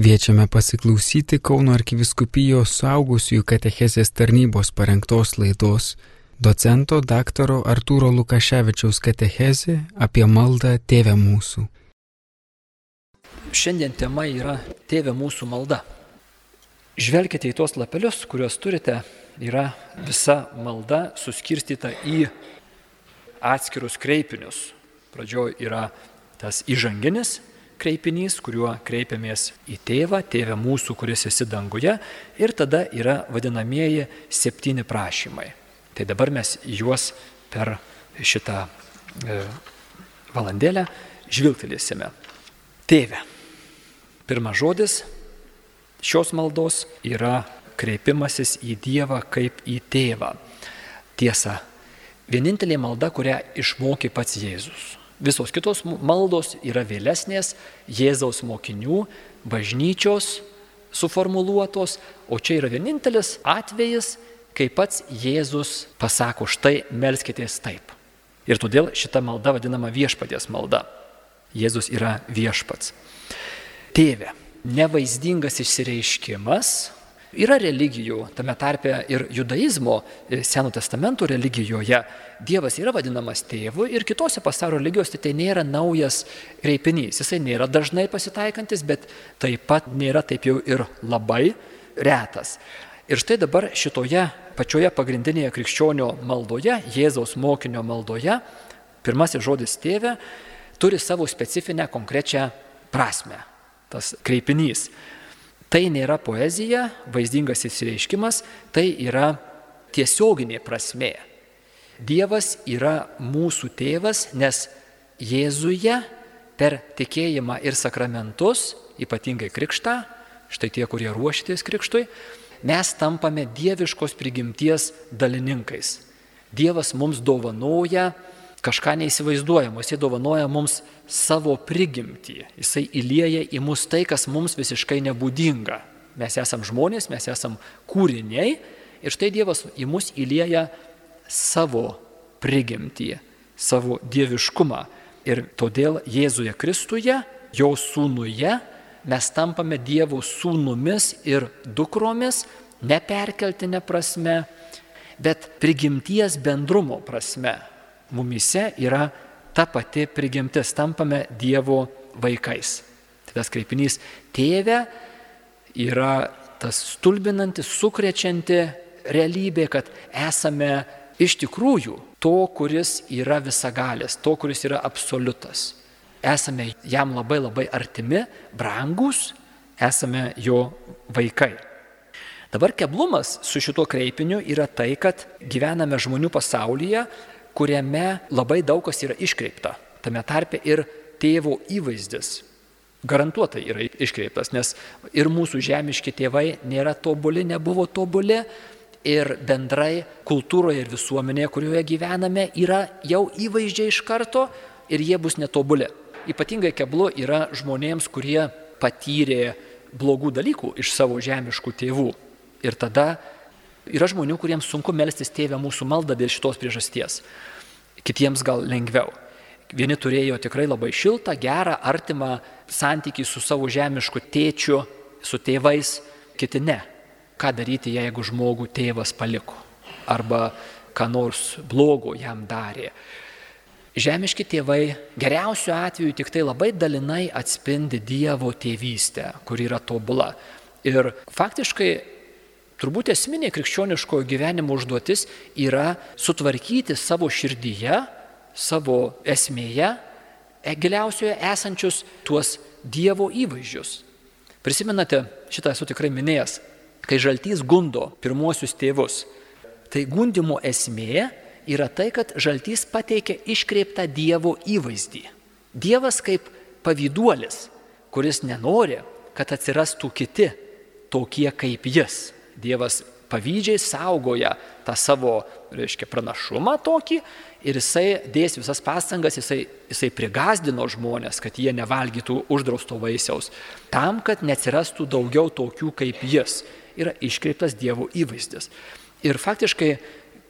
Kviečiame pasiklausyti Kauno arkiviskupijos suaugusiųjų katechezės tarnybos parengtos laidos docento daktaro Artūro Lukaševičiaus katechezė apie maldą Tėvę mūsų. Šiandien tema yra Tėvė mūsų malda. Žvelkite į tuos lapelius, kuriuos turite, yra visa malda suskirstyta į atskirus kreipinius. Pradžioje yra tas įžanginis kreipinys, kuriuo kreipiamės į tėvą, tėvę mūsų, kuris esi danguje, ir tada yra vadinamieji septyni prašymai. Tai dabar mes juos per šitą e, valandėlę žvilgtelėsime. Tėve. Pirmas žodis šios maldos yra kreipimasis į Dievą kaip į tėvą. Tiesa, vienintelė malda, kurią išmokė pats Jėzus. Visos kitos maldos yra vėlesnės Jėzaus mokinių, bažnyčios suformuluotos, o čia yra vienintelis atvejis, kai pats Jėzus pasako, štai melskitės taip. Ir todėl šita malda vadinama viešpaties malda. Jėzus yra viešpats. Tėve, nevaizdingas išsireiškimas, Yra religijų, tame tarpe ir judaizmo, e, Seno testamento religijoje, Dievas yra vadinamas tėvu ir kitose pasaulio religijose tai nėra naujas kreipinys. Jisai nėra dažnai pasitaikantis, bet taip pat nėra taip jau ir labai retas. Ir štai dabar šitoje pačioje pagrindinėje krikščionio maldoje, Jėzaus mokinio maldoje, pirmasis žodis tėvė turi savo specifinę konkrečią prasme. Tas kreipinys. Tai nėra poezija, vaizdingas įsireiškimas, tai yra tiesioginė prasme. Dievas yra mūsų tėvas, nes Jėzuje per tikėjimą ir sakramentus, ypatingai krikštą, štai tie, kurie ruošitės krikštui, mes tampame dieviškos prigimties dalininkais. Dievas mums dovanoja kažką neįsivaizduojamo, jisai dovanoja mums savo prigimtį, jisai įlieja į mus tai, kas mums visiškai nebūdinga. Mes esam žmonės, mes esam kūriniai ir štai Dievas į mus įlieja savo prigimtį, savo dieviškumą. Ir todėl Jėzuje Kristuje, jo sūnuje, mes tampame Dievo sūnumis ir dukromis, neperkeltinė prasme, bet prigimties bendrumo prasme mumise yra ta pati prigimtis, tampame Dievo vaikais. Tai tas kreipinys tėvė yra tas stulbinantis, sukrečianti realybė, kad esame iš tikrųjų to, kuris yra visagalis, to, kuris yra absoliutas. Esame jam labai labai artimi, brangus, esame jo vaikai. Dabar keblumas su šituo kreipiniu yra tai, kad gyvename žmonių pasaulyje, kuriame labai daug kas yra iškreipta. Tame tarpe ir tėvo įvaizdis. Garantuotai yra iškreiptas, nes ir mūsų žemiški tėvai nėra tobuli, nebuvo tobuli ir bendrai kultūroje ir visuomenėje, kurioje gyvename, yra jau įvaizdžiai iš karto ir jie bus netobuli. Ypatingai keblu yra žmonėms, kurie patyrė blogų dalykų iš savo žemiškų tėvų. Ir tada Yra žmonių, kuriems sunku melstis tėvę mūsų maldą dėl šitos priežasties. Kitiems gal lengviau. Vieni turėjo tikrai labai šiltą, gerą, artimą santykį su savo žemišku tėčiu, su tėvais, kiti ne. Ką daryti, jeigu žmogų tėvas paliko? Arba ką nors blogo jam darė. Žemiški tėvai geriausiu atveju tik tai labai dalinai atspindi Dievo tėvystę, kur yra tobula. Ir faktiškai Turbūt esminė krikščioniškojo gyvenimo užduotis yra sutvarkyti savo širdyje, savo esmėje, e, giliausioje esančius tuos Dievo įvaizdžius. Prisimenate, šitą esu tikrai minėjęs, kai žaltys gundo pirmuosius tėvus. Tai gundimo esmė yra tai, kad žaltys pateikia iškreiptą Dievo įvaizdį. Dievas kaip pavyduolis, kuris nenori, kad atsirastų kiti tokie kaip jis. Dievas pavydžiai saugoja tą savo, reiškia, pranašumą tokį ir jisai dės visas pastangas, jisai, jisai prigazdino žmonės, kad jie nevalgytų uždrausto vaisiaus, tam, kad neatsirastų daugiau tokių kaip jis. Yra iškreiptas Dievo įvaizdis. Ir faktiškai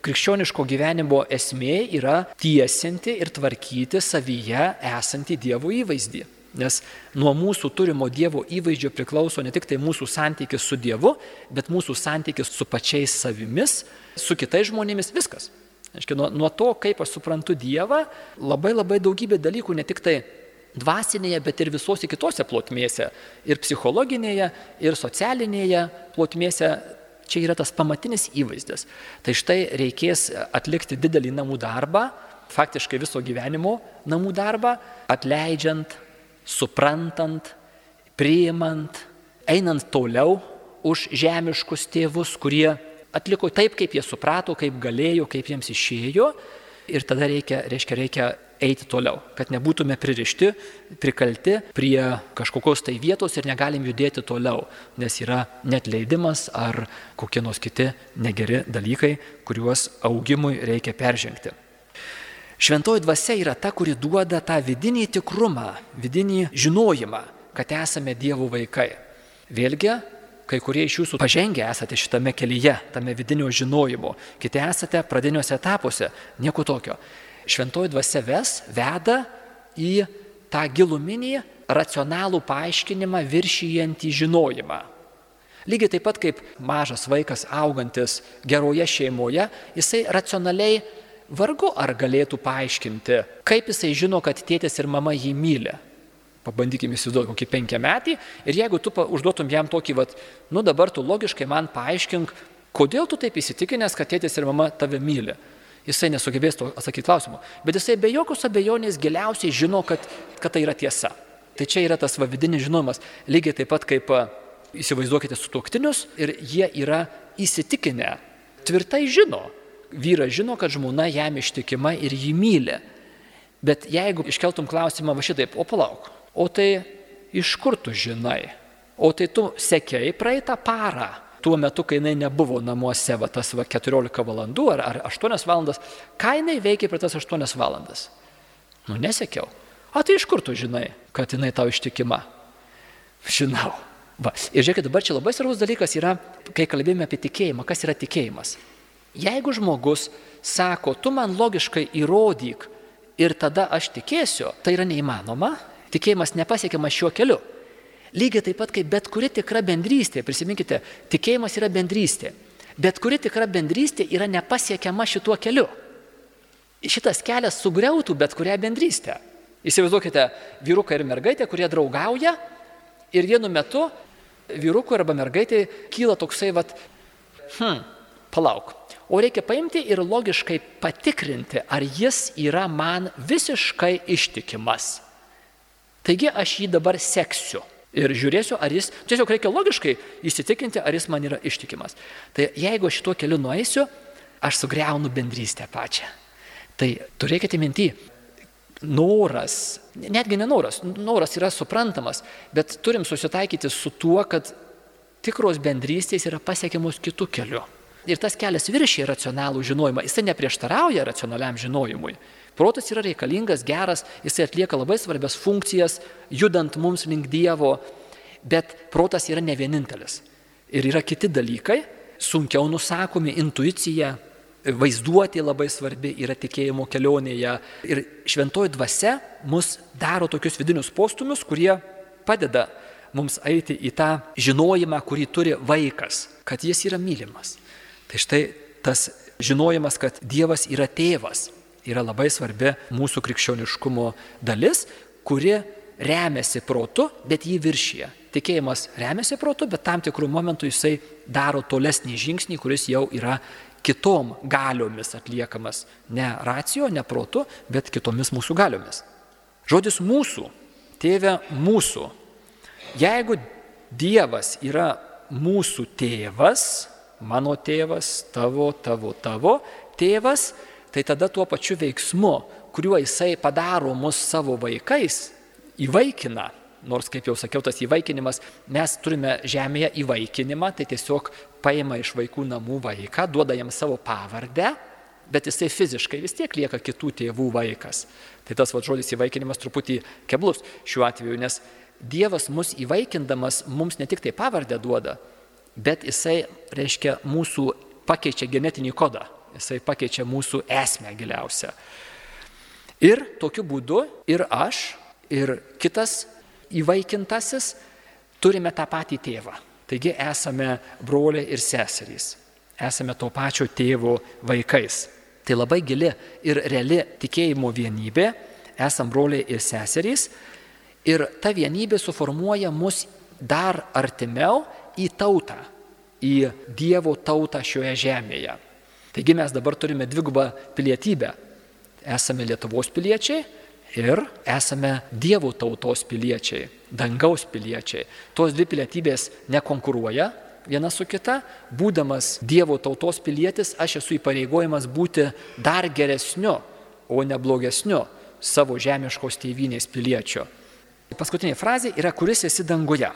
krikščioniško gyvenimo esmė yra tiesinti ir tvarkyti savyje esantį Dievo įvaizdį. Nes nuo mūsų turimo Dievo įvaizdžio priklauso ne tik tai mūsų santykis su Dievu, bet mūsų santykis su pačiais savimis, su kitais žmonėmis, viskas. Aiškiai, nuo, nuo to, kaip aš suprantu Dievą, labai labai daugybė dalykų, ne tik tai dvasinėje, bet ir visose kitose plotmėse. Ir psichologinėje, ir socialinėje plotmėse. Čia yra tas pamatinis įvaizdis. Tai štai reikės atlikti didelį namų darbą, faktiškai viso gyvenimo namų darbą, atleidžiant, suprantant, priimant, einant toliau už žemiškus tėvus, kurie atliko taip, kaip jie suprato, kaip galėjo, kaip jiems išėjo. Ir tada reikia, reiškia, reikia eiti toliau, kad nebūtume pririšti, prikalti prie kažkokios tai vietos ir negalim judėti toliau, nes yra net leidimas ar kokie nors kiti negeri dalykai, kuriuos augimui reikia peržengti. Šventoji dvasia yra ta, kuri duoda tą vidinį tikrumą, vidinį žinojimą, kad esame Dievo vaikai. Vėlgi, kai kurie iš jūsų pažengę esate šitame kelyje, tame vidinio žinojimo, kiti esate pradiniuose etapuose, nieko tokio šventoji dvasia ves, veda į tą giluminį, racionalų paaiškinimą viršijantį žinojimą. Lygiai taip pat kaip mažas vaikas augantis geroje šeimoje, jisai racionaliai vargu ar galėtų paaiškinti, kaip jisai žino, kad tėtis ir mama jį myli. Pabandykime įsivaizduoti kokį penkiametį ir jeigu tu užduotum jam tokį, vat, nu dabar tu logiškai man paaiškink, kodėl tu taip įsitikinęs, kad tėtis ir mama tave myli jisai nesugebės to atsakyti klausimu. Bet jisai be jokios abejonės giliausiai žino, kad, kad tai yra tiesa. Tai čia yra tas va vidinis žinomas. Lygiai taip pat kaip įsivaizduokite sutuoktinius ir jie yra įsitikinę, tvirtai žino. Vyras žino, kad žmona jam ištikima ir jį myli. Bet jeigu iškeltum klausimą va šitaip, o palauk, o tai iš kur tu žinai? O tai tu sekėjai praeitą parą, tuo metu, kai jinai nebuvo namuose, va tas va 14 valandų ar, ar 8 valandas, ką jinai veikia per tas 8 valandas? Nu, nesekiau. O tai iš kur tu žinai, kad jinai tau ištikima? Žinau. Va. Ir žiūrėkit, dabar čia labai svarbus dalykas yra, kai kalbėjome apie tikėjimą, kas yra tikėjimas. Jeigu žmogus sako, tu man logiškai įrodyk ir tada aš tikėsiu, tai yra neįmanoma, tikėjimas nepasiekiamas šiuo keliu. Lygiai taip pat kaip bet kuri tikra bendrystė, prisiminkite, tikėjimas yra bendrystė. Bet kuri tikra bendrystė yra nepasiekiama šituo keliu. Šitas kelias sugriautų bet kurią bendrystę. Įsivaizduokite vyruką ir mergaitę, kurie draugauja ir vienu metu vyrukui arba mergaitė kyla toksai, vad, hm, palauk. O reikia paimti ir logiškai patikrinti, ar jis yra man visiškai ištikimas. Taigi aš jį dabar seksiu. Ir žiūrėsiu, ar jis, tiesiog reikia logiškai įsitikinti, ar jis man yra ištikimas. Tai jeigu aš šituo keliu nueisiu, aš sugriaunu bendrystę pačią. Tai turėkite minti, noras, netgi nenoras, noras yra suprantamas, bet turim susitaikyti su tuo, kad tikros bendrystės yra pasiekiamos kitų kelių. Ir tas kelias viršė racionalų žinojimą, jisai neprieštarauja racionaliam žinojimui. Protas yra reikalingas, geras, jisai atlieka labai svarbias funkcijas, judant mums link Dievo, bet protas yra ne vienintelis. Ir yra kiti dalykai, sunkiau nusakomi, intuicija, vaizduoti labai svarbi yra tikėjimo kelionėje. Ir šventoji dvasia mus daro tokius vidinius postumius, kurie padeda mums eiti į tą žinojimą, kurį turi vaikas, kad jis yra mylimas. Tai štai tas žinojimas, kad Dievas yra tėvas, yra labai svarbi mūsų krikščioniškumo dalis, kuri remiasi protu, bet jį viršyje. Tikėjimas remiasi protu, bet tam tikrų momentų jisai daro tolesnį žingsnį, kuris jau yra kitom galiomis atliekamas. Ne racijo, ne protu, bet kitomis mūsų galiomis. Žodis mūsų, tėve mūsų. Jeigu Dievas yra mūsų tėvas, mano tėvas, tavo, tavo, tavo tėvas, tai tada tuo pačiu veiksmu, kuriuo jisai padaro mus savo vaikais, įvaikina, nors kaip jau sakiau, tas įvaikinimas, mes turime žemėje įvaikinimą, tai tiesiog paima iš vaikų namų vaiką, duoda jam savo pavardę, bet jisai fiziškai vis tiek lieka kitų tėvų vaikas. Tai tas va žodis įvaikinimas truputį keblus šiuo atveju, nes Dievas mus įvaikindamas mums ne tik tai pavardę duoda, bet jisai, reiškia, mūsų pakeičia genetinį kodą jisai pakeičia mūsų esmę giliausią. Ir tokiu būdu ir aš, ir kitas įvaikintasis, turime tą patį tėvą. Taigi esame broliai ir seserys. Esame to pačio tėvo vaikais. Tai labai gili ir reali tikėjimo vienybė. Esam broliai ir seserys. Ir ta vienybė suformuoja mus dar artimiau į tautą, į Dievo tautą šioje žemėje. Taigi mes dabar turime dvigubą pilietybę. Esame Lietuvos piliečiai ir esame Dievo tautos piliečiai, dangaus piliečiai. Tos dvi pilietybės nekonkuruoja viena su kita. Būdamas Dievo tautos pilietis, aš esu įpareigojamas būti dar geresniu, o ne blogesniu savo žemiškos tėvynės piliečiu. Paskutinė frazė yra, kuris esi danguje.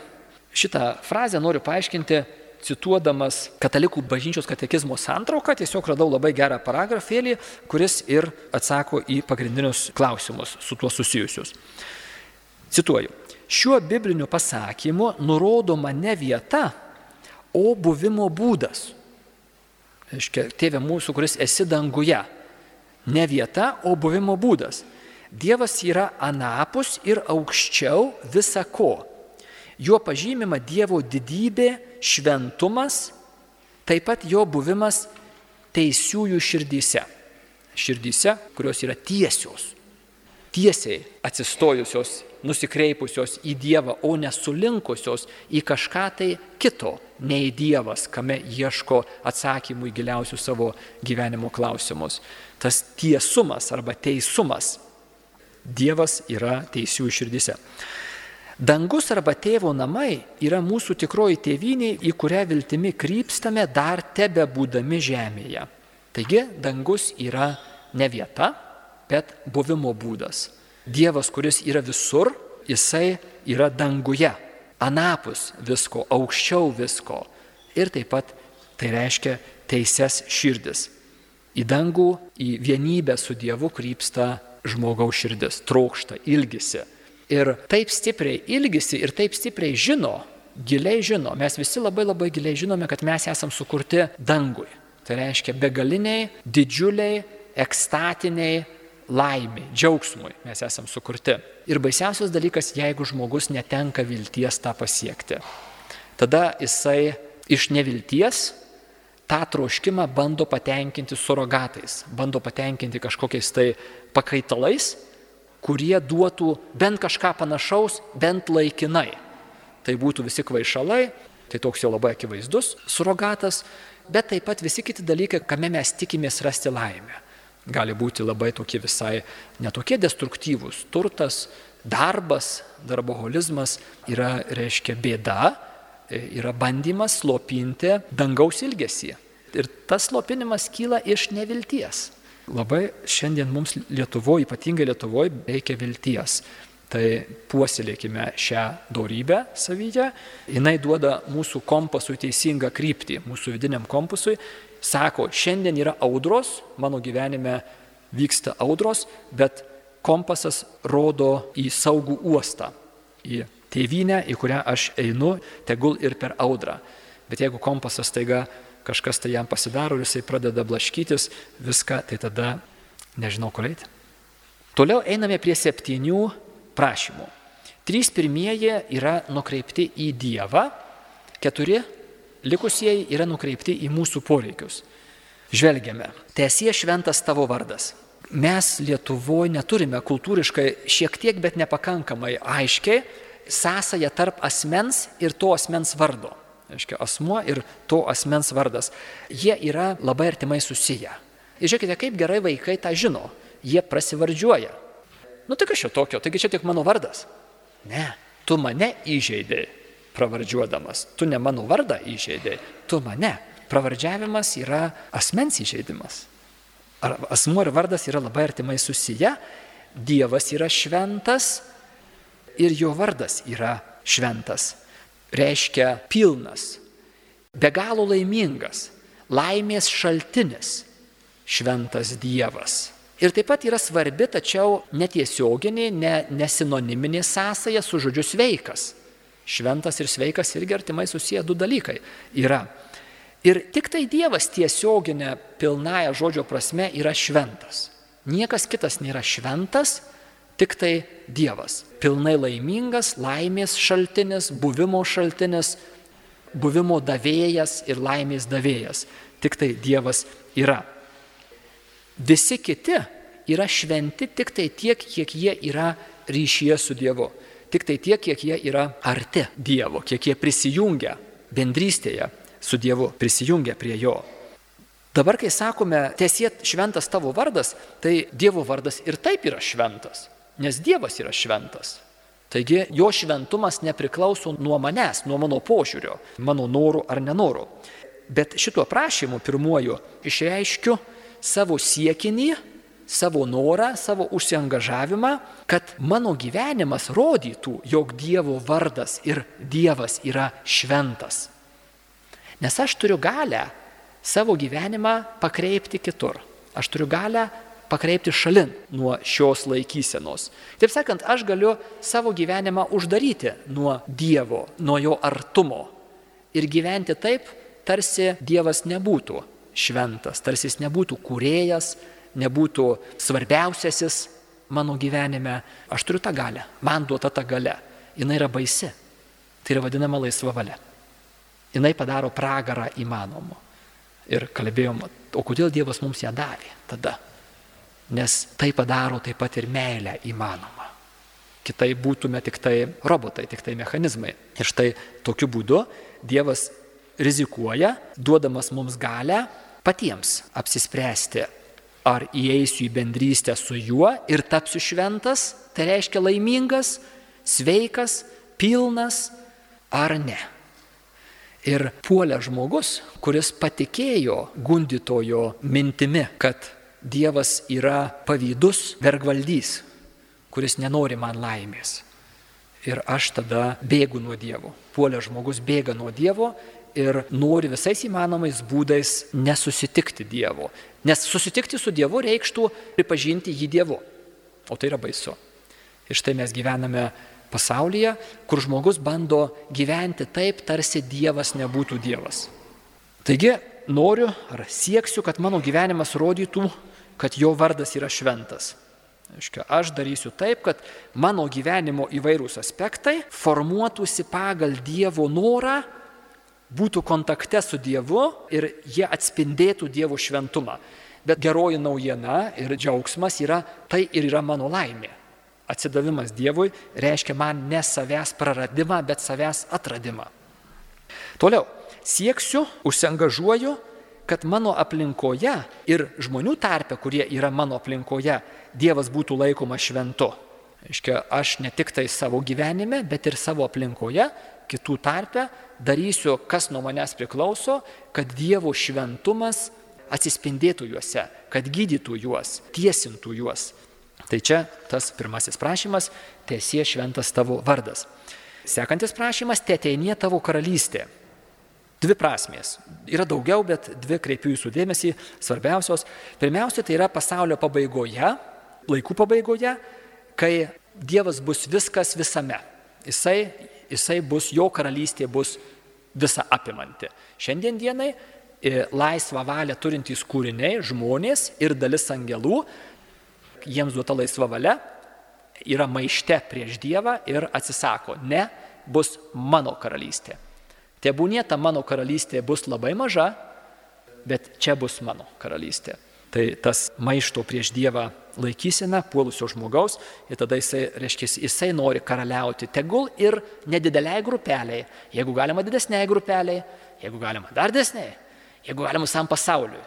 Šitą frazę noriu paaiškinti cituodamas katalikų bažnyčios katekizmo santrauką, tiesiog radau labai gerą paragrafėlį, kuris ir atsako į pagrindinius klausimus su tuo susijusius. Cituoju. Šiuo bibliniu pasakymu nurodoma ne vieta, o buvimo būdas. Aiškia, tėvė mūsų, kuris esi danguje. Ne vieta, o buvimo būdas. Dievas yra anapus ir aukščiau visa ko. Juo pažymima Dievo didybė, šventumas, taip pat jo buvimas teisiųjų širdyse. Širdyse, kurios yra tiesios, tiesiai atsistojusios, nusikreipusios į Dievą, o nesulinkusios į kažką tai kito, nei Dievas, kame ieško atsakymų į giliausius savo gyvenimo klausimus. Tas tiesumas arba teisumas. Dievas yra teisiųjų širdyse. Dangus arba tėvo namai yra mūsų tikroji tėvynė, į kurią viltimi krypstame dar tebe būdami žemėje. Taigi dangus yra ne vieta, bet buvimo būdas. Dievas, kuris yra visur, jisai yra danguje, anapus visko, aukščiau visko. Ir taip pat tai reiškia teises širdis. Į dangų, į vienybę su Dievu krypsta žmogaus širdis, trokšta, ilgisi ir taip stipriai ilgisi ir taip stipriai žino, giliai žino, mes visi labai labai giliai žinome, kad mes esam sukurti dangui. Tai reiškia begaliniai, didžiuliai, ekstatiniai laimiai, džiaugsmui mes esam sukurti. Ir baisiausias dalykas, jeigu žmogus netenka vilties tą pasiekti. Tada jisai iš nevilties tą troškimą bando patenkinti surogatais, bando patenkinti kažkokiais tai pakaitalais, kurie duotų bent kažką panašaus, bent laikinai. Tai būtų visi kvaišalai, tai toks jau labai akivaizdus surogatas, bet taip pat visi kiti dalykai, kame mes tikimės rasti laimę. Gali būti labai tokie visai netokie destruktyvūs. Turtas, darbas, darboholizmas yra, reiškia, bėda, yra bandymas slopinti dangaus ilgesį. Ir tas slopinimas kyla iš nevilties. Labai šiandien mums Lietuvoje, ypatingai Lietuvoje, reikia vilties. Tai puoselėkime šią darybę savyje. Jis duoda mūsų kompasui teisingą kryptį, mūsų vidiniam kompasui. Sako, šiandien yra audros, mano gyvenime vyksta audros, bet kompasas rodo į saugų uostą, į tėvynę, į kurią aš einu, tegul ir per audrą. Bet jeigu kompasas taiga kažkas tai jam pasidaro ir jisai pradeda blaškytis viską, tai tada nežinau kur eiti. Toliau einame prie septynių prašymų. Trys pirmieji yra nukreipti į Dievą, keturi likusieji yra nukreipti į mūsų poreikius. Žvelgiame, tiesie šventas tavo vardas. Mes Lietuvoje neturime kultūriškai šiek tiek, bet nepakankamai aiškiai sąsąją tarp asmens ir to asmens vardo reiškia asmuo ir to asmens vardas, jie yra labai artimai susiję. Ir žiūrėkite, kaip gerai vaikai tą žino, jie prasivardžiuoja. Nu tai kas čia tokio, taigi čia tik mano vardas. Ne, tu mane įžeidėjai pravardžiuodamas, tu ne mano vardą įžeidėjai, tu mane. Pravardžiavimas yra asmens įžeidimas. Ar asmuo ir vardas yra labai artimai susiję, Dievas yra šventas ir jo vardas yra šventas reiškia pilnas, be galo laimingas, laimės šaltinis, šventas Dievas. Ir taip pat yra svarbi, tačiau netiesioginė, ne, nesinoniminė sąsaja su žodžiu sveikas. Šventas ir sveikas irgi artimai susiję du dalykai yra. Ir tik tai Dievas tiesioginė pilnaja žodžio prasme yra šventas. Niekas kitas nėra šventas, Tik tai Dievas. Pilnai laimingas, laimės šaltinis, buvimo šaltinis, buvimo davėjas ir laimės davėjas. Tik tai Dievas yra. Visi kiti yra šventi tik tai tiek, kiek jie yra ryšyje su Dievu. Tik tai tiek, kiek jie yra arti Dievo, kiek jie prisijungia bendrystėje su Dievu, prisijungia prie Jo. Dabar, kai sakome, tiesie šventas tavo vardas, tai Dievo vardas ir taip yra šventas, nes Dievas yra šventas. Taigi jo šventumas nepriklauso nuo manęs, nuo mano požiūrio, mano norų ar nenorų. Bet šituo prašymu pirmuoju išreiškiu savo siekinį, savo norą, savo užsiengažavimą, kad mano gyvenimas rodytų, jog Dievo vardas ir Dievas yra šventas. Nes aš turiu galę savo gyvenimą pakreipti kitur. Aš turiu galę pakreipti šalin nuo šios laikysenos. Taip sakant, aš galiu savo gyvenimą uždaryti nuo Dievo, nuo jo artumo ir gyventi taip, tarsi Dievas nebūtų šventas, tarsi jis nebūtų kūrėjas, nebūtų svarbiausiasis mano gyvenime. Aš turiu tą galę, man duota ta gale. Jis yra baisi. Tai yra vadinama laisva valia. Jis padaro pragarą įmanomu. Ir kalbėjom, o kodėl Dievas mums ją davė tada? Nes tai padaro taip pat ir meilę įmanoma. Kitai būtume tik tai robotai, tik tai mechanizmai. Ir štai tokiu būdu Dievas rizikuoja, duodamas mums galę patiems apsispręsti, ar įeisiu į bendrystę su juo ir tapsiu šventas, tai reiškia laimingas, sveikas, pilnas ar ne. Ir puolė žmogus, kuris patikėjo gundytojo mintimi, kad Dievas yra pavydus vergvaldys, kuris nenori man laimės. Ir aš tada bėgu nuo Dievo. Puolė žmogus bėga nuo Dievo ir nori visais įmanomais būdais nesusitikti Dievo. Nes susitikti su Dievu reikštų pripažinti jį Dievu. O tai yra baisu. Ir štai mes gyvename pasaulyje, kur žmogus bando gyventi taip, tarsi Dievas nebūtų Dievas. Taigi noriu ar sieksiu, kad mano gyvenimas rodytų kad jo vardas yra šventas. Aiškia, aš darysiu taip, kad mano gyvenimo įvairūs aspektai formuotųsi pagal Dievo norą, būtų kontakte su Dievu ir jie atspindėtų Dievo šventumą. Bet geroji naujiena ir džiaugsmas yra, tai ir yra mano laimė. Atsidavimas Dievui reiškia man ne savęs praradimą, bet savęs atradimą. Toliau, sieksiu, užsiengažuoju kad mano aplinkoje ir žmonių tarpe, kurie yra mano aplinkoje, Dievas būtų laikomas šventu. Aiškia, aš ne tik tai savo gyvenime, bet ir savo aplinkoje, kitų tarpe darysiu, kas nuo manęs priklauso, kad Dievo šventumas atsispindėtų juose, kad gydytų juos, tiesintų juos. Tai čia tas pirmasis prašymas - tiesie šventas tavo vardas. Sekantis prašymas - teteinie tavo karalystė. Dvi prasmės. Yra daugiau, bet dvi kreipiu jūsų dėmesį, svarbiausios. Pirmiausia, tai yra pasaulio pabaigoje, laikų pabaigoje, kai Dievas bus viskas visame. Jisai, jisai bus, jo karalystė bus visa apimanti. Šiandien dienai e, laisvą valią turintys kūriniai, žmonės ir dalis angelų, jiems duota laisva valia, yra maište prieš Dievą ir atsisako, ne, bus mano karalystė. Tebūnė ta mano karalystė bus labai maža, bet čia bus mano karalystė. Tai tas maišto prieš Dievą laikysena puolusio žmogaus ir tada jisai, reiškia, jisai nori karaliauti tegul ir nedideliai grupeliai, jeigu galima didesniai grupeliai, jeigu galima dar didesniai, jeigu galima visam pasauliui.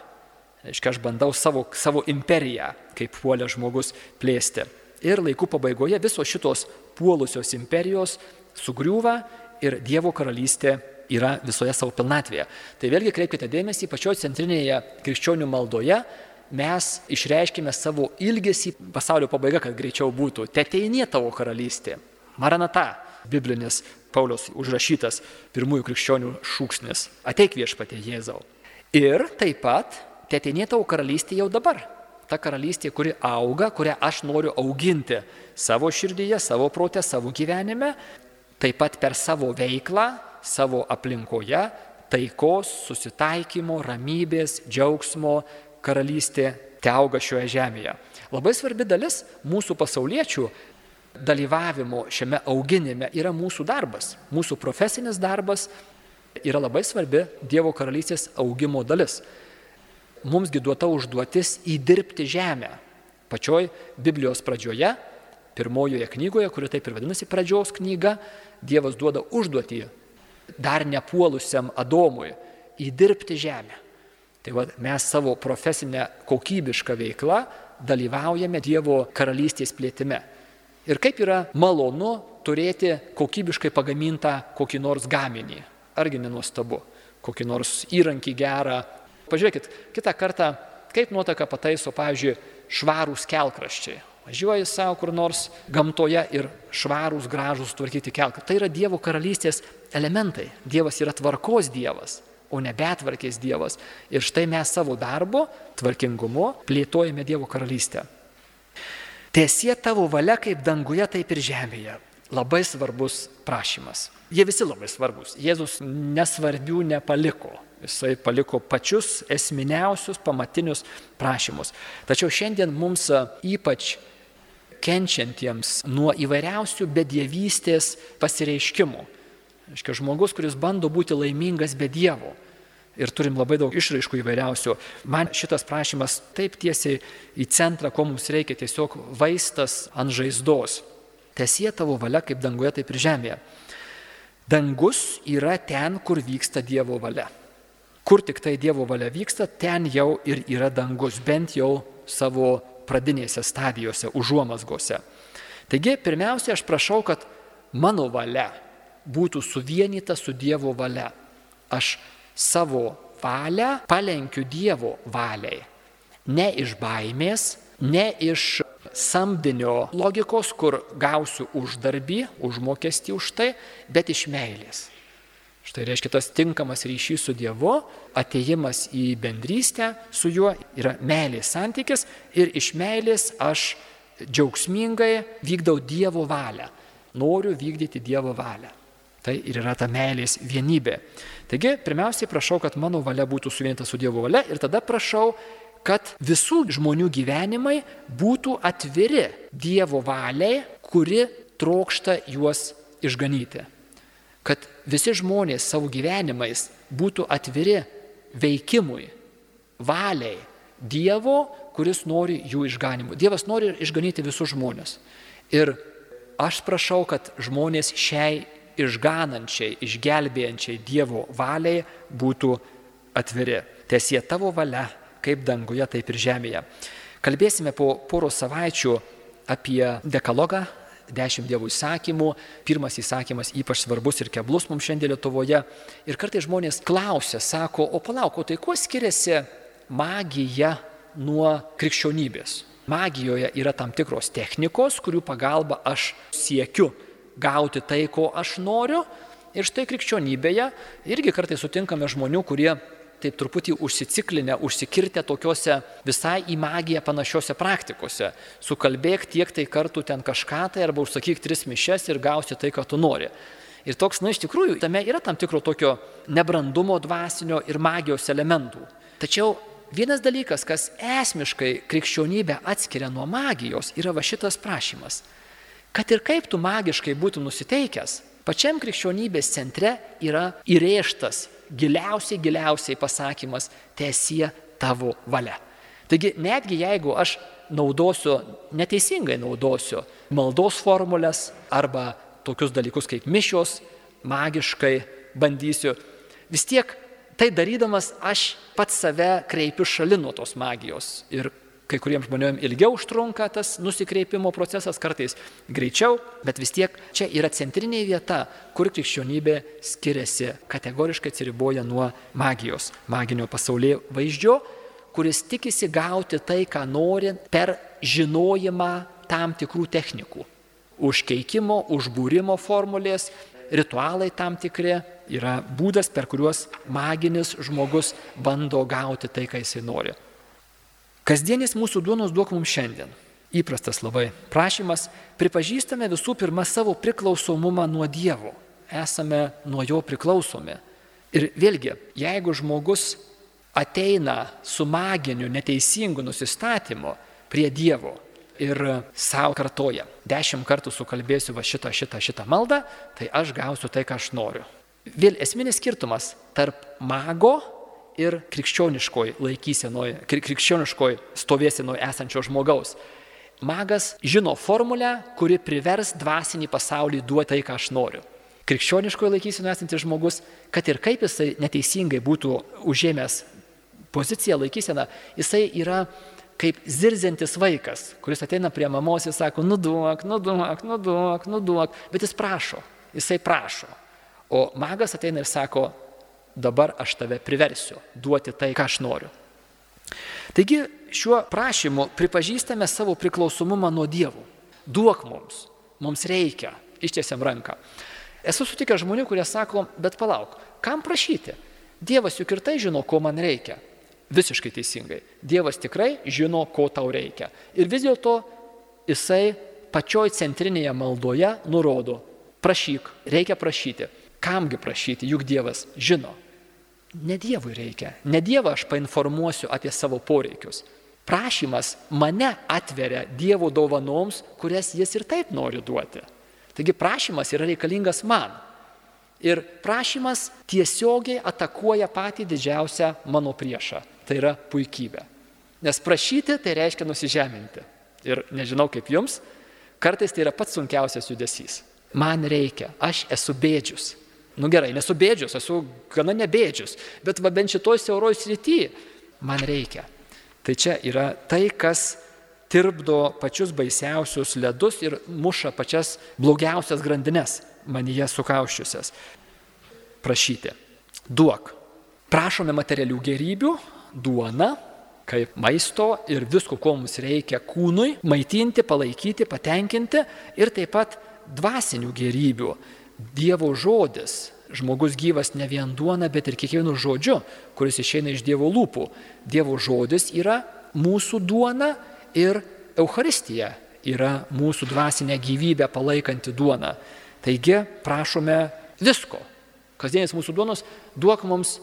Reiškia, aš bandau savo, savo imperiją, kaip puolė žmogus, plėsti. Ir laikų pabaigoje visos šitos puolusios imperijos sugriūva ir Dievo karalystė yra visoje savo pilnatvėje. Tai vėlgi kreipkite dėmesį, pačioje centrinėje krikščionių maldoje mes išreiškime savo ilgesį pasaulio pabaiga, kad greičiau būtų. Teteinė tavo karalystė. Maranata, biblinis Paulius užrašytas pirmųjų krikščionių šūksnis. Ateik viešpatė Jėzau. Ir taip pat teteinė tavo karalystė jau dabar. Ta karalystė, kuri auga, kurią aš noriu auginti savo širdyje, savo protę, savo gyvenime, taip pat per savo veiklą, savo aplinkoje taikos, susitaikymo, ramybės, džiaugsmo karalystė te auga šioje žemėje. Labai svarbi dalis mūsų pasauliečių dalyvavimo šiame auginime yra mūsų darbas. Mūsų profesinis darbas yra labai svarbi Dievo karalystės augimo dalis. Mumsgi duota užduotis įdirbti žemę. Pačioj Biblijos pradžioje, pirmojoje knygoje, kuri taip ir vadinasi pradžios knyga, Dievas duoda užduotį dar nepuolusiam Adomui įdirbti žemę. Tai va, mes savo profesinę kokybišką veiklą dalyvaujame Dievo karalystės plėtime. Ir kaip yra malonu turėti kokybiškai pagamintą kokį nors gaminį. Argi nenuostabu, kokį nors įrankį gerą. Pažiūrėkit, kitą kartą, kaip nuotaka pataiso, pavyzdžiui, švarūs kelkraščiai. Važiuoji savo kur nors gamtoje ir švarūs, gražus tvarkyti kelką. Tai yra Dievo karalystės elementai. Dievas yra tvarkos Dievas, o ne betvarkės Dievas. Ir štai mes savo darbo, tvarkingumu plėtojame Dievo karalystę. Tiesie tavo valia kaip danguje, taip ir žemėje. Labai svarbus prašymas. Jie visi labai svarbus. Jėzus nesvarbių nepaliko. Jisai paliko pačius esminiausius, pamatinius prašymus. Tačiau šiandien mums ypač kenčiantiems nuo įvairiausių bedievystės pasireiškimų. Aiškia, žmogus, kuris bando būti laimingas be Dievo. Ir turim labai daug išraiškų įvairiausių. Man šitas prašymas taip tiesiai į centrą, ko mums reikia, tiesiog vaistas ant žaizdos. Tesie tavo valia kaip danguje, taip ir žemėje. Dangus yra ten, kur vyksta Dievo valia. Kur tik tai Dievo valia vyksta, ten jau ir yra dangus, bent jau savo pradinėse stadijose, užuomasgose. Taigi, pirmiausia, aš prašau, kad mano valia būtų suvienyta su Dievo valia. Aš savo valią palenkiu Dievo valiai. Ne iš baimės, ne iš samdinio logikos, kur gausiu uždarbį, užmokestį už tai, bet iš meilės. Štai reiškia tas tinkamas ryšys su Dievu, ateimas į bendrystę su juo yra meilės santykis ir iš meilės aš džiaugsmingai vykdau Dievo valią. Noriu vykdyti Dievo valią. Tai ir yra ta meilės vienybė. Taigi, pirmiausiai prašau, kad mano valia būtų suvienyta su Dievo valia ir tada prašau, kad visų žmonių gyvenimai būtų atviri Dievo valiai, kuri trokšta juos išganyti kad visi žmonės savo gyvenimais būtų atviri veikimui, valiai Dievo, kuris nori jų išganimų. Dievas nori išganyti visus žmonės. Ir aš prašau, kad žmonės šiai išganančiai, išgelbėjančiai Dievo valiai būtų atviri. Tiesie tavo valia, kaip danguje, taip ir žemėje. Kalbėsime po poros savaičių apie dekalogą, dešimt Dievo įsakymų. Pirmas įsakymas ypač svarbus ir keblus mums šiandien Lietuvoje. Ir kartai žmonės klausia, sako, o palauk, o tai kuo skiriasi magija nuo krikščionybės? Magijoje yra tam tikros technikos, kurių pagalba aš siekiu gauti tai, ko aš noriu. Ir štai krikščionybėje irgi kartai sutinkame žmonių, kurie taip truputį užsiciklinę, užsikirtę tokiuose visai į magiją panašiose praktikose. Sukalbėk tiek tai kartų ten kažką tai arba užsakyk tris mišes ir gausi tai, ką tu nori. Ir toks, na iš tikrųjų, tame yra tam tikro tokio nebrandumo dvasinio ir magijos elementų. Tačiau vienas dalykas, kas esmiškai krikščionybę atskiria nuo magijos, yra va šitas prašymas. Kad ir kaip tu magiškai būtum nusiteikęs, pačiam krikščionybės centre yra įrėžtas giliausiai, giliausiai pasakymas - tiesie tavo valia. Taigi netgi jeigu aš naudosiu, neteisingai naudosiu maldos formulės arba tokius dalykus kaip mišios, magiškai bandysiu, vis tiek tai darydamas aš pats save kreipiu šalin nuo tos magijos ir kai kuriems žmonėms ilgiau užtrunka tas nusikreipimo procesas, kartais greičiau, bet vis tiek čia yra centrinė vieta, kur krikščionybė skiriasi, kategoriškai atsiriboja nuo magijos, maginio pasaulyje vaizdžio, kuris tikisi gauti tai, ką nori per žinojimą tam tikrų technikų. Užkeikimo, užbūrimo formulės, ritualai tam tikri yra būdas, per kuriuos maginis žmogus bando gauti tai, ką jisai nori. Kasdienis mūsų duonos duok mums šiandien. Įprastas labai prašymas. Pripažįstame visų pirma savo priklausomumą nuo Dievo. Esame nuo jo priklausomi. Ir vėlgi, jeigu žmogus ateina su maginiu, neteisingu nusistatymu, prie Dievo ir savo kartoja. Dešimt kartų sukalbėsiu va šitą, šitą, šitą maldą, tai aš gausiu tai, ką aš noriu. Vėl esminis skirtumas tarp mago ir krikščioniškoj laikysenoje, krikščioniškoj stovėsenoje esančio žmogaus. Magas žino formulę, kuri privers dvasinį pasaulį duoti tai, ką aš noriu. Krikščioniškoje laikysenoje esantis žmogus, kad ir kaip jisai neteisingai būtų užėmęs poziciją laikyseną, jisai yra kaip zirziantis vaikas, kuris ateina prie mamos ir sako, nuduok, nuduok, nuduok, nuduok, bet jis prašo, jisai prašo. O magas ateina ir sako, dabar aš tave priversiu duoti tai, ką aš noriu. Taigi šiuo prašymu pripažįstame savo priklausomumą nuo dievų. Duok mums, mums reikia, ištiesiam ranką. Esu sutikęs žmonių, kurie sako, bet palauk, kam prašyti? Dievas juk ir tai žino, ko man reikia. Visiškai teisingai. Dievas tikrai žino, ko tau reikia. Ir vis dėlto jisai pačioj centrinėje maldoje nurodo, prašyk, reikia prašyti. Kamgi prašyti, juk Dievas žino. Ne Dievui reikia. Ne Dievą aš painformuosiu apie savo poreikius. Prašymas mane atveria Dievo dovanoms, kurias jis ir taip nori duoti. Taigi prašymas yra reikalingas man. Ir prašymas tiesiogiai atakuoja patį didžiausią mano priešą tai yra puikybė. Nes prašyti tai reiškia nusižeminti. Ir nežinau kaip jums, kartais tai yra pats sunkiausias judesys. Man reikia, aš esu bėdžius. Nu gerai, nesu bėdžius, esu gana nebėdžius, bet va bent šitoj siauroj srity man reikia. Tai čia yra tai, kas tirpdo pačius baisiausius ledus ir muša pačias blogiausias grandines manyje sukauščiusias. Prašyti. Duok. Prašome materialių gerybių, duona, kaip maisto ir visko, ko mums reikia kūnui, maitinti, palaikyti, patenkinti ir taip pat dvasinių gerybių. Dievo žodis. Žmogus gyvas ne vien duona, bet ir kiekvienu žodžiu, kuris išeina iš Dievo lūpų. Dievo žodis yra mūsų duona ir Euharistija yra mūsų dvasinę gyvybę palaikanti duona. Taigi prašome visko. Kasdienis mūsų duonos duok mums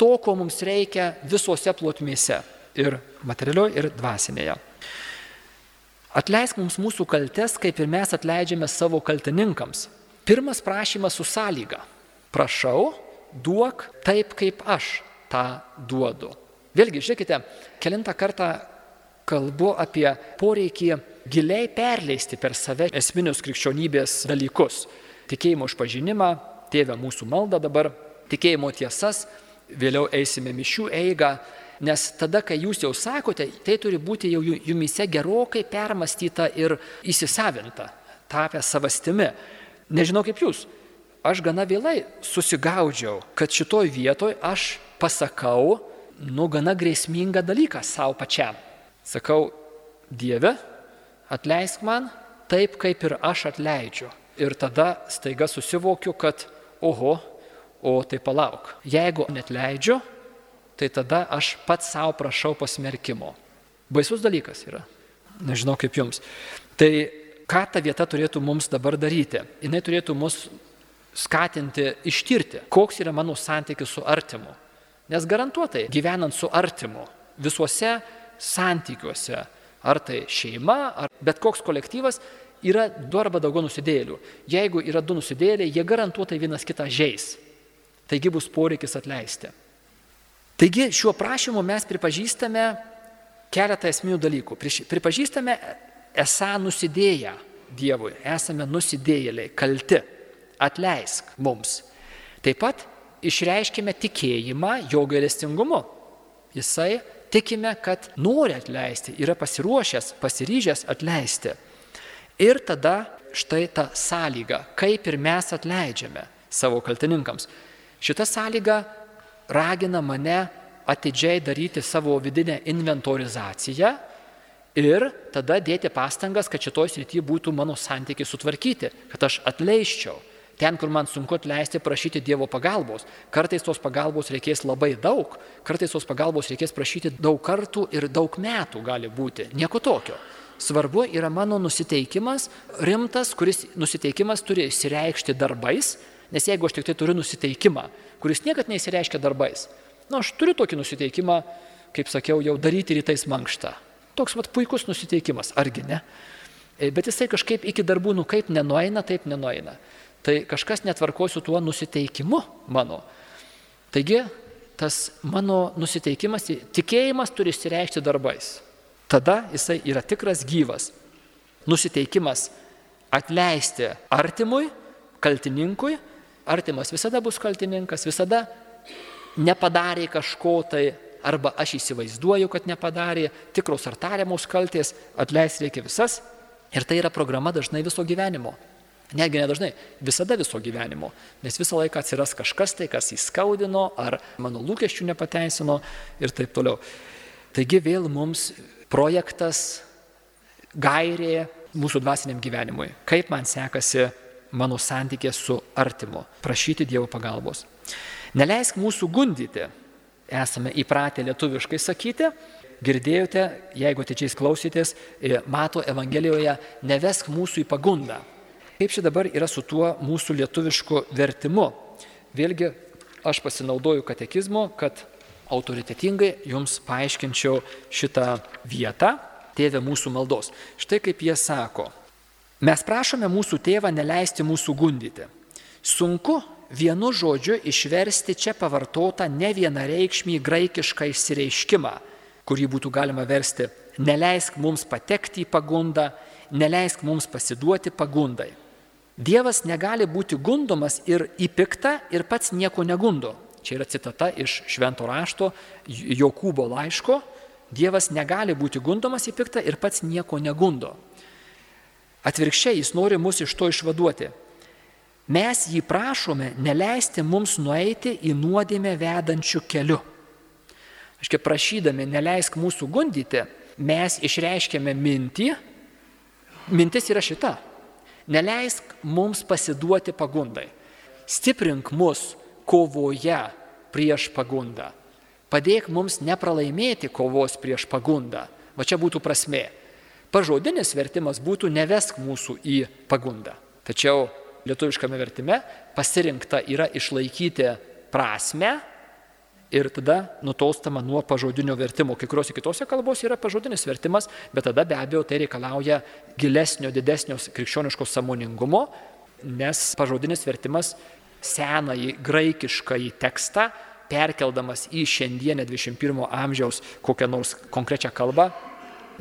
to, ko mums reikia visose plotmėse - ir materialioje, ir dvasinėje. Atleisk mums mūsų kaltes, kaip ir mes atleidžiame savo kaltininkams. Pirmas prašymas su sąlyga. Prašau, duok taip, kaip aš tą duodu. Vėlgi, žiūrėkite, kilintą kartą kalbu apie poreikį giliai perleisti per save esminius krikščionybės dalykus. Tikėjimo išpažinimą, tėvę mūsų maldą dabar, tikėjimo tiesas, vėliau eisime mišių eigą, nes tada, kai jūs jau sakote, tai turi būti jau jumise gerokai permastyta ir įsisavinta, tapę savastimi. Nežinau kaip jūs, aš gana vėlai susigaudžiau, kad šitoj vietoj aš pasakau, nu, gana grėsmingą dalyką savo pačiam. Sakau, Dieve, atleisk man taip, kaip ir aš atleidžiu. Ir tada staiga susivokiu, kad, oho, O tai palauk, jeigu net leidžiu, tai tada aš pats savo prašau pasmerkimo. Baisus dalykas yra. Nežinau kaip jums. Tai ką ta vieta turėtų mums dabar daryti? Jis turėtų mus skatinti ištirti, koks yra mano santykis su artimu. Nes garantuotai, gyvenant su artimu, visuose santykiuose, ar tai šeima, ar bet koks kolektyvas, yra du arba daugiau nusidėlių. Jeigu yra du nusidėliai, jie garantuotai vienas kitą žais. Taigi bus poreikis atleisti. Taigi šiuo prašymu mes pripažįstame keletą esminių dalykų. Pripažįstame esą nusidėję Dievui, esame nusidėjėliai, kalti, atleisk mums. Taip pat išreiškime tikėjimą jo gailestingumu. Jisai tikime, kad nori atleisti, yra pasiruošęs, pasiryžęs atleisti. Ir tada štai ta sąlyga, kaip ir mes atleidžiame savo kaltininkams. Šita sąlyga ragina mane atidžiai daryti savo vidinę inventorizaciją ir tada dėti pastangas, kad šitoj srity būtų mano santykiai sutvarkyti, kad aš atleiščiau. Ten, kur man sunku atleisti, prašyti Dievo pagalbos. Kartais tos pagalbos reikės labai daug, kartais tos pagalbos reikės prašyti daug kartų ir daug metų gali būti. Nieko tokio. Svarbu yra mano nusiteikimas, rimtas, kuris nusiteikimas turi įsireikšti darbais, Nes jeigu aš tik tai turiu nusiteikimą, kuris niekad neįsireiškia darbais, na, nu, aš turiu tokį nusiteikimą, kaip sakiau, jau daryti rytais mankštą. Toks vat puikus nusiteikimas, argi ne? E, bet jisai kažkaip iki darbų, nu kaip nenueina, taip nenueina. Tai kažkas netvarkosiu tuo nusiteikimu mano. Taigi, tas mano nusiteikimas, tikėjimas turi išsireikšti darbais. Tada jisai yra tikras gyvas. Nusiteikimas atleisti artimui, kaltininkui, artimas visada bus kaltininkas, visada nepadarė kažko tai, arba aš įsivaizduoju, kad nepadarė, tikros ar tariamos kaltės, atleisti reikia visas. Ir tai yra programa dažnai viso gyvenimo. Netgi nedažnai, visada viso gyvenimo, nes visą laiką atsiras kažkas tai, kas įskaudino, ar mano lūkesčių nepateisino ir taip toliau. Taigi vėl mums projektas, gairė mūsų dvasiniam gyvenimui, kaip man sekasi mano santykė su artimu, prašyti Dievo pagalbos. Neleisk mūsų gundyti, esame įpratę lietuviškai sakyti, girdėjote, jeigu atidžiai klausytės, e, mato Evangelijoje, nevesk mūsų į pagundą. Kaip čia dabar yra su tuo mūsų lietuvišku vertimu? Vėlgi, aš pasinaudoju katekizmu, kad autoritetingai jums paaiškinčiau šitą vietą, tėvė mūsų maldos. Štai kaip jie sako. Mes prašome mūsų tėvą neleisti mūsų gundyti. Sunku vienu žodžiu išversti čia pavartotą ne vienareikšmį graikišką išsireiškimą, kurį būtų galima versti neleisk mums patekti į pagundą, neleisk mums pasiduoti pagundai. Dievas negali būti gundomas ir į piktą ir pats nieko negundo. Čia yra citata iš Švento rašto Jokūbo laiško. Dievas negali būti gundomas į piktą ir pats nieko negundo. Atvirkščiai jis nori mus iš to išvaduoti. Mes jį prašome neleisti mums nueiti į nuodėmę vedančių keliu. Aiškiai, prašydami neleisk mūsų gundyti, mes išreiškėme mintį, mintis yra šita. Neleisk mums pasiduoti pagundai. Stiprink mus kovoje prieš pagundą. Padėk mums nepralaimėti kovos prieš pagundą. Va čia būtų prasme. Pažodinis vertimas būtų nevesk mūsų į pagundą. Tačiau lietuviškame vertime pasirinkta yra išlaikyti prasme ir tada nutolstama nuo pažodinio vertimo. Kai kuriuose kitose kalbose yra pažodinis vertimas, bet tada be abejo tai reikalauja gilesnio, didesnio krikščioniško samoningumo, nes pažodinis vertimas senąjį graikiškąjį tekstą perkeldamas į šiandienę 21 amžiaus kokią nors konkrečią kalbą,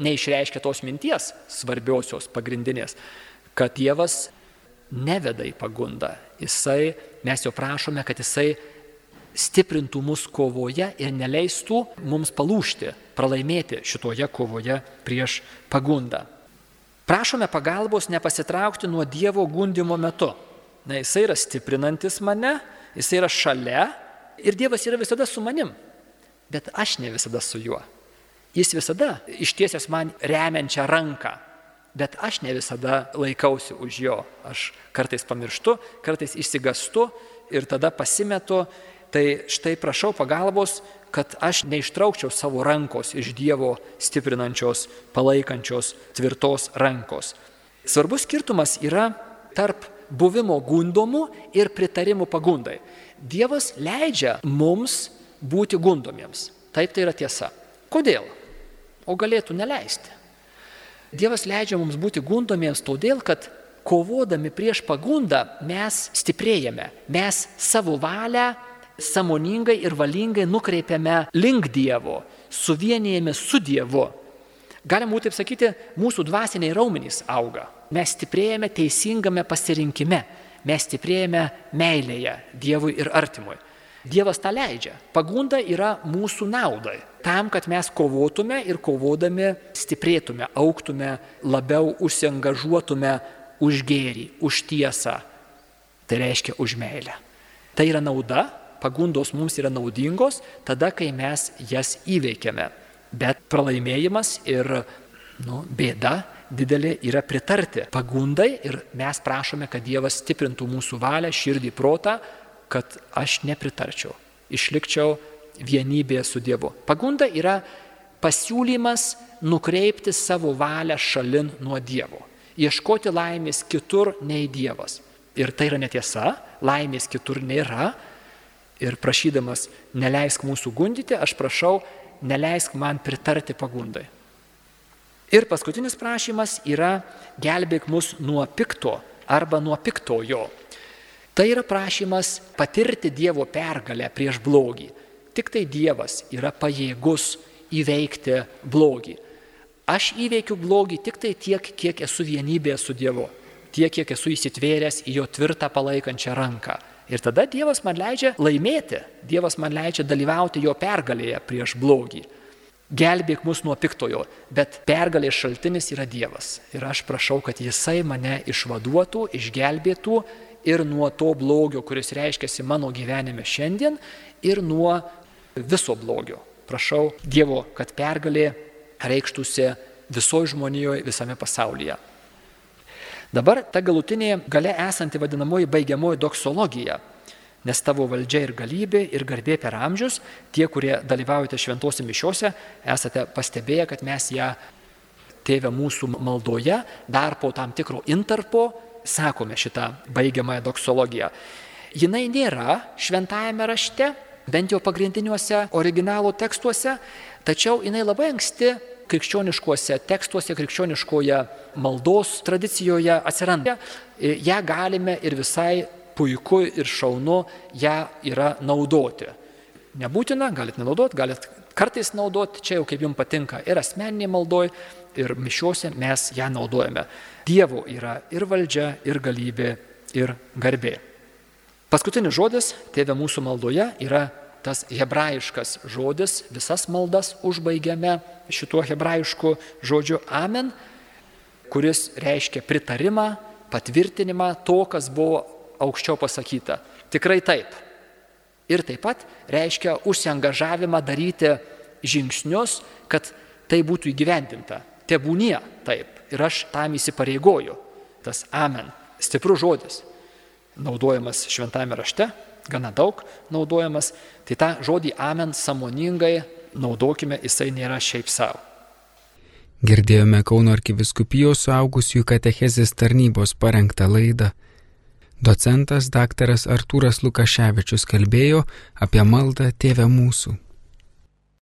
neišreiškia tos minties svarbiosios, pagrindinės, kad Dievas neveda į pagundą. Jisai, mes jo prašome, kad jisai stiprintų mus kovoje ir neleistų mums palūšti, pralaimėti šitoje kovoje prieš pagundą. Prašome pagalbos nepasitraukti nuo Dievo gundimo metu. Na, jisai yra stiprinantis mane, jisai yra šalia ir Dievas yra visada su manim, bet aš ne visada su juo. Jis visada ištiesęs man remiančią ranką, bet aš ne visada laikausi už jo. Aš kartais pamirštu, kartais išsigastu ir tada pasimetu. Tai štai prašau pagalbos, kad aš neištraukčiau savo rankos iš Dievo stiprinančios, palaikančios, tvirtos rankos. Svarbus skirtumas yra tarp buvimo gundomų ir pritarimų pagundai. Dievas leidžia mums būti gundomiems. Taip tai yra tiesa. Kodėl? o galėtų neleisti. Dievas leidžia mums būti gundomiems todėl, kad kovodami prieš pagundą mes stiprėjame, mes savo valią samoningai ir valingai nukreipiame link Dievo, suvienijame su Dievu. Galim būtų taip sakyti, mūsų dvasiniai raumenys auga. Mes stiprėjame teisingame pasirinkime, mes stiprėjame meilėje Dievui ir artimui. Dievas tą leidžia. Pagunda yra mūsų naudai. Tam, kad mes kovotume ir kovodami stiprėtume, auktume, labiau užsiengažuotume už gėrį, už tiesą. Tai reiškia už meilę. Tai yra nauda, pagundos mums yra naudingos tada, kai mes jas įveikiame. Bet pralaimėjimas ir nu, bėda didelė yra pritarti pagundai ir mes prašome, kad Dievas stiprintų mūsų valią, širdį, protą, kad aš nepritarčiau, išlikčiau vienybėje su Dievu. Pagunda yra pasiūlymas nukreipti savo valią šalin nuo Dievo, ieškoti laimės kitur nei Dievas. Ir tai yra netiesa, laimės kitur nėra. Ir prašydamas, neleisk mūsų gundyti, aš prašau, neleisk man pritarti pagundai. Ir paskutinis prašymas yra gelbėk mus nuo pikto arba nuo piktojo. Tai yra prašymas patirti Dievo pergalę prieš blogį. Tik tai Dievas yra pajėgus įveikti blogį. Aš įveikiu blogį tik tai tiek, kiek esu vienybėje su Dievu, tiek, kiek esu įsitvėręs į jo tvirtą palaikančią ranką. Ir tada Dievas man leidžia laimėti, Dievas man leidžia dalyvauti jo pergalėje prieš blogį gelbėk mus nuo piktojo, bet pergalės šaltinis yra Dievas. Ir aš prašau, kad Jisai mane išvaduotų, išgelbėtų ir nuo to blogio, kuris reiškiasi mano gyvenime šiandien, ir nuo viso blogio. Prašau Dievo, kad pergalė reikštųsi visoje žmonijoje, visame pasaulyje. Dabar ta galutinė gale esanti vadinamoji baigiamoji doksologija Nes tavo valdžia ir galybė ir garbė per amžius, tie, kurie dalyvaujate šventose mišiuose, esate pastebėję, kad mes ją tėvę mūsų maldoje dar po tam tikro interpo sakome šitą baigiamąją doksologiją. Jinai nėra šventajame rašte, bent jau pagrindiniuose originalo tekstuose, tačiau jinai labai anksti krikščioniškuose tekstuose, krikščioniškoje maldos tradicijoje atsiranda. Ja galime ir visai puiku ir šaunu ją yra naudoti. Nebūtina, galit nenaudoti, galit kartais naudoti, čia jau kaip jums patinka ir asmeniniai maldoj, ir mišiuose mes ją naudojame. Dievo yra ir valdžia, ir galybė, ir garbė. Paskutinis žodis, tėvė mūsų maldoje, yra tas hebrajiškas žodis, visas maldas užbaigiame šituo hebrajišku žodžiu amen, kuris reiškia pritarimą, patvirtinimą to, kas buvo aukščiau pasakyta. Tikrai taip. Ir taip pat reiškia užsiengažavimą daryti žingsnius, kad tai būtų įgyvendinta. Tebūnie taip. Ir aš tam įsipareigoju. Tas amen. Stiprus žodis. Naudojamas šventame rašte, gana daug naudojamas. Tai tą žodį amen samoningai naudokime, jisai nėra šiaip savo. Girdėjome Kauno arkiviskupijos suaugusiųjų katechezės tarnybos parengtą laidą Docentas daktaras Artūras Lukaševičius kalbėjo apie maldą Tėvę mūsų.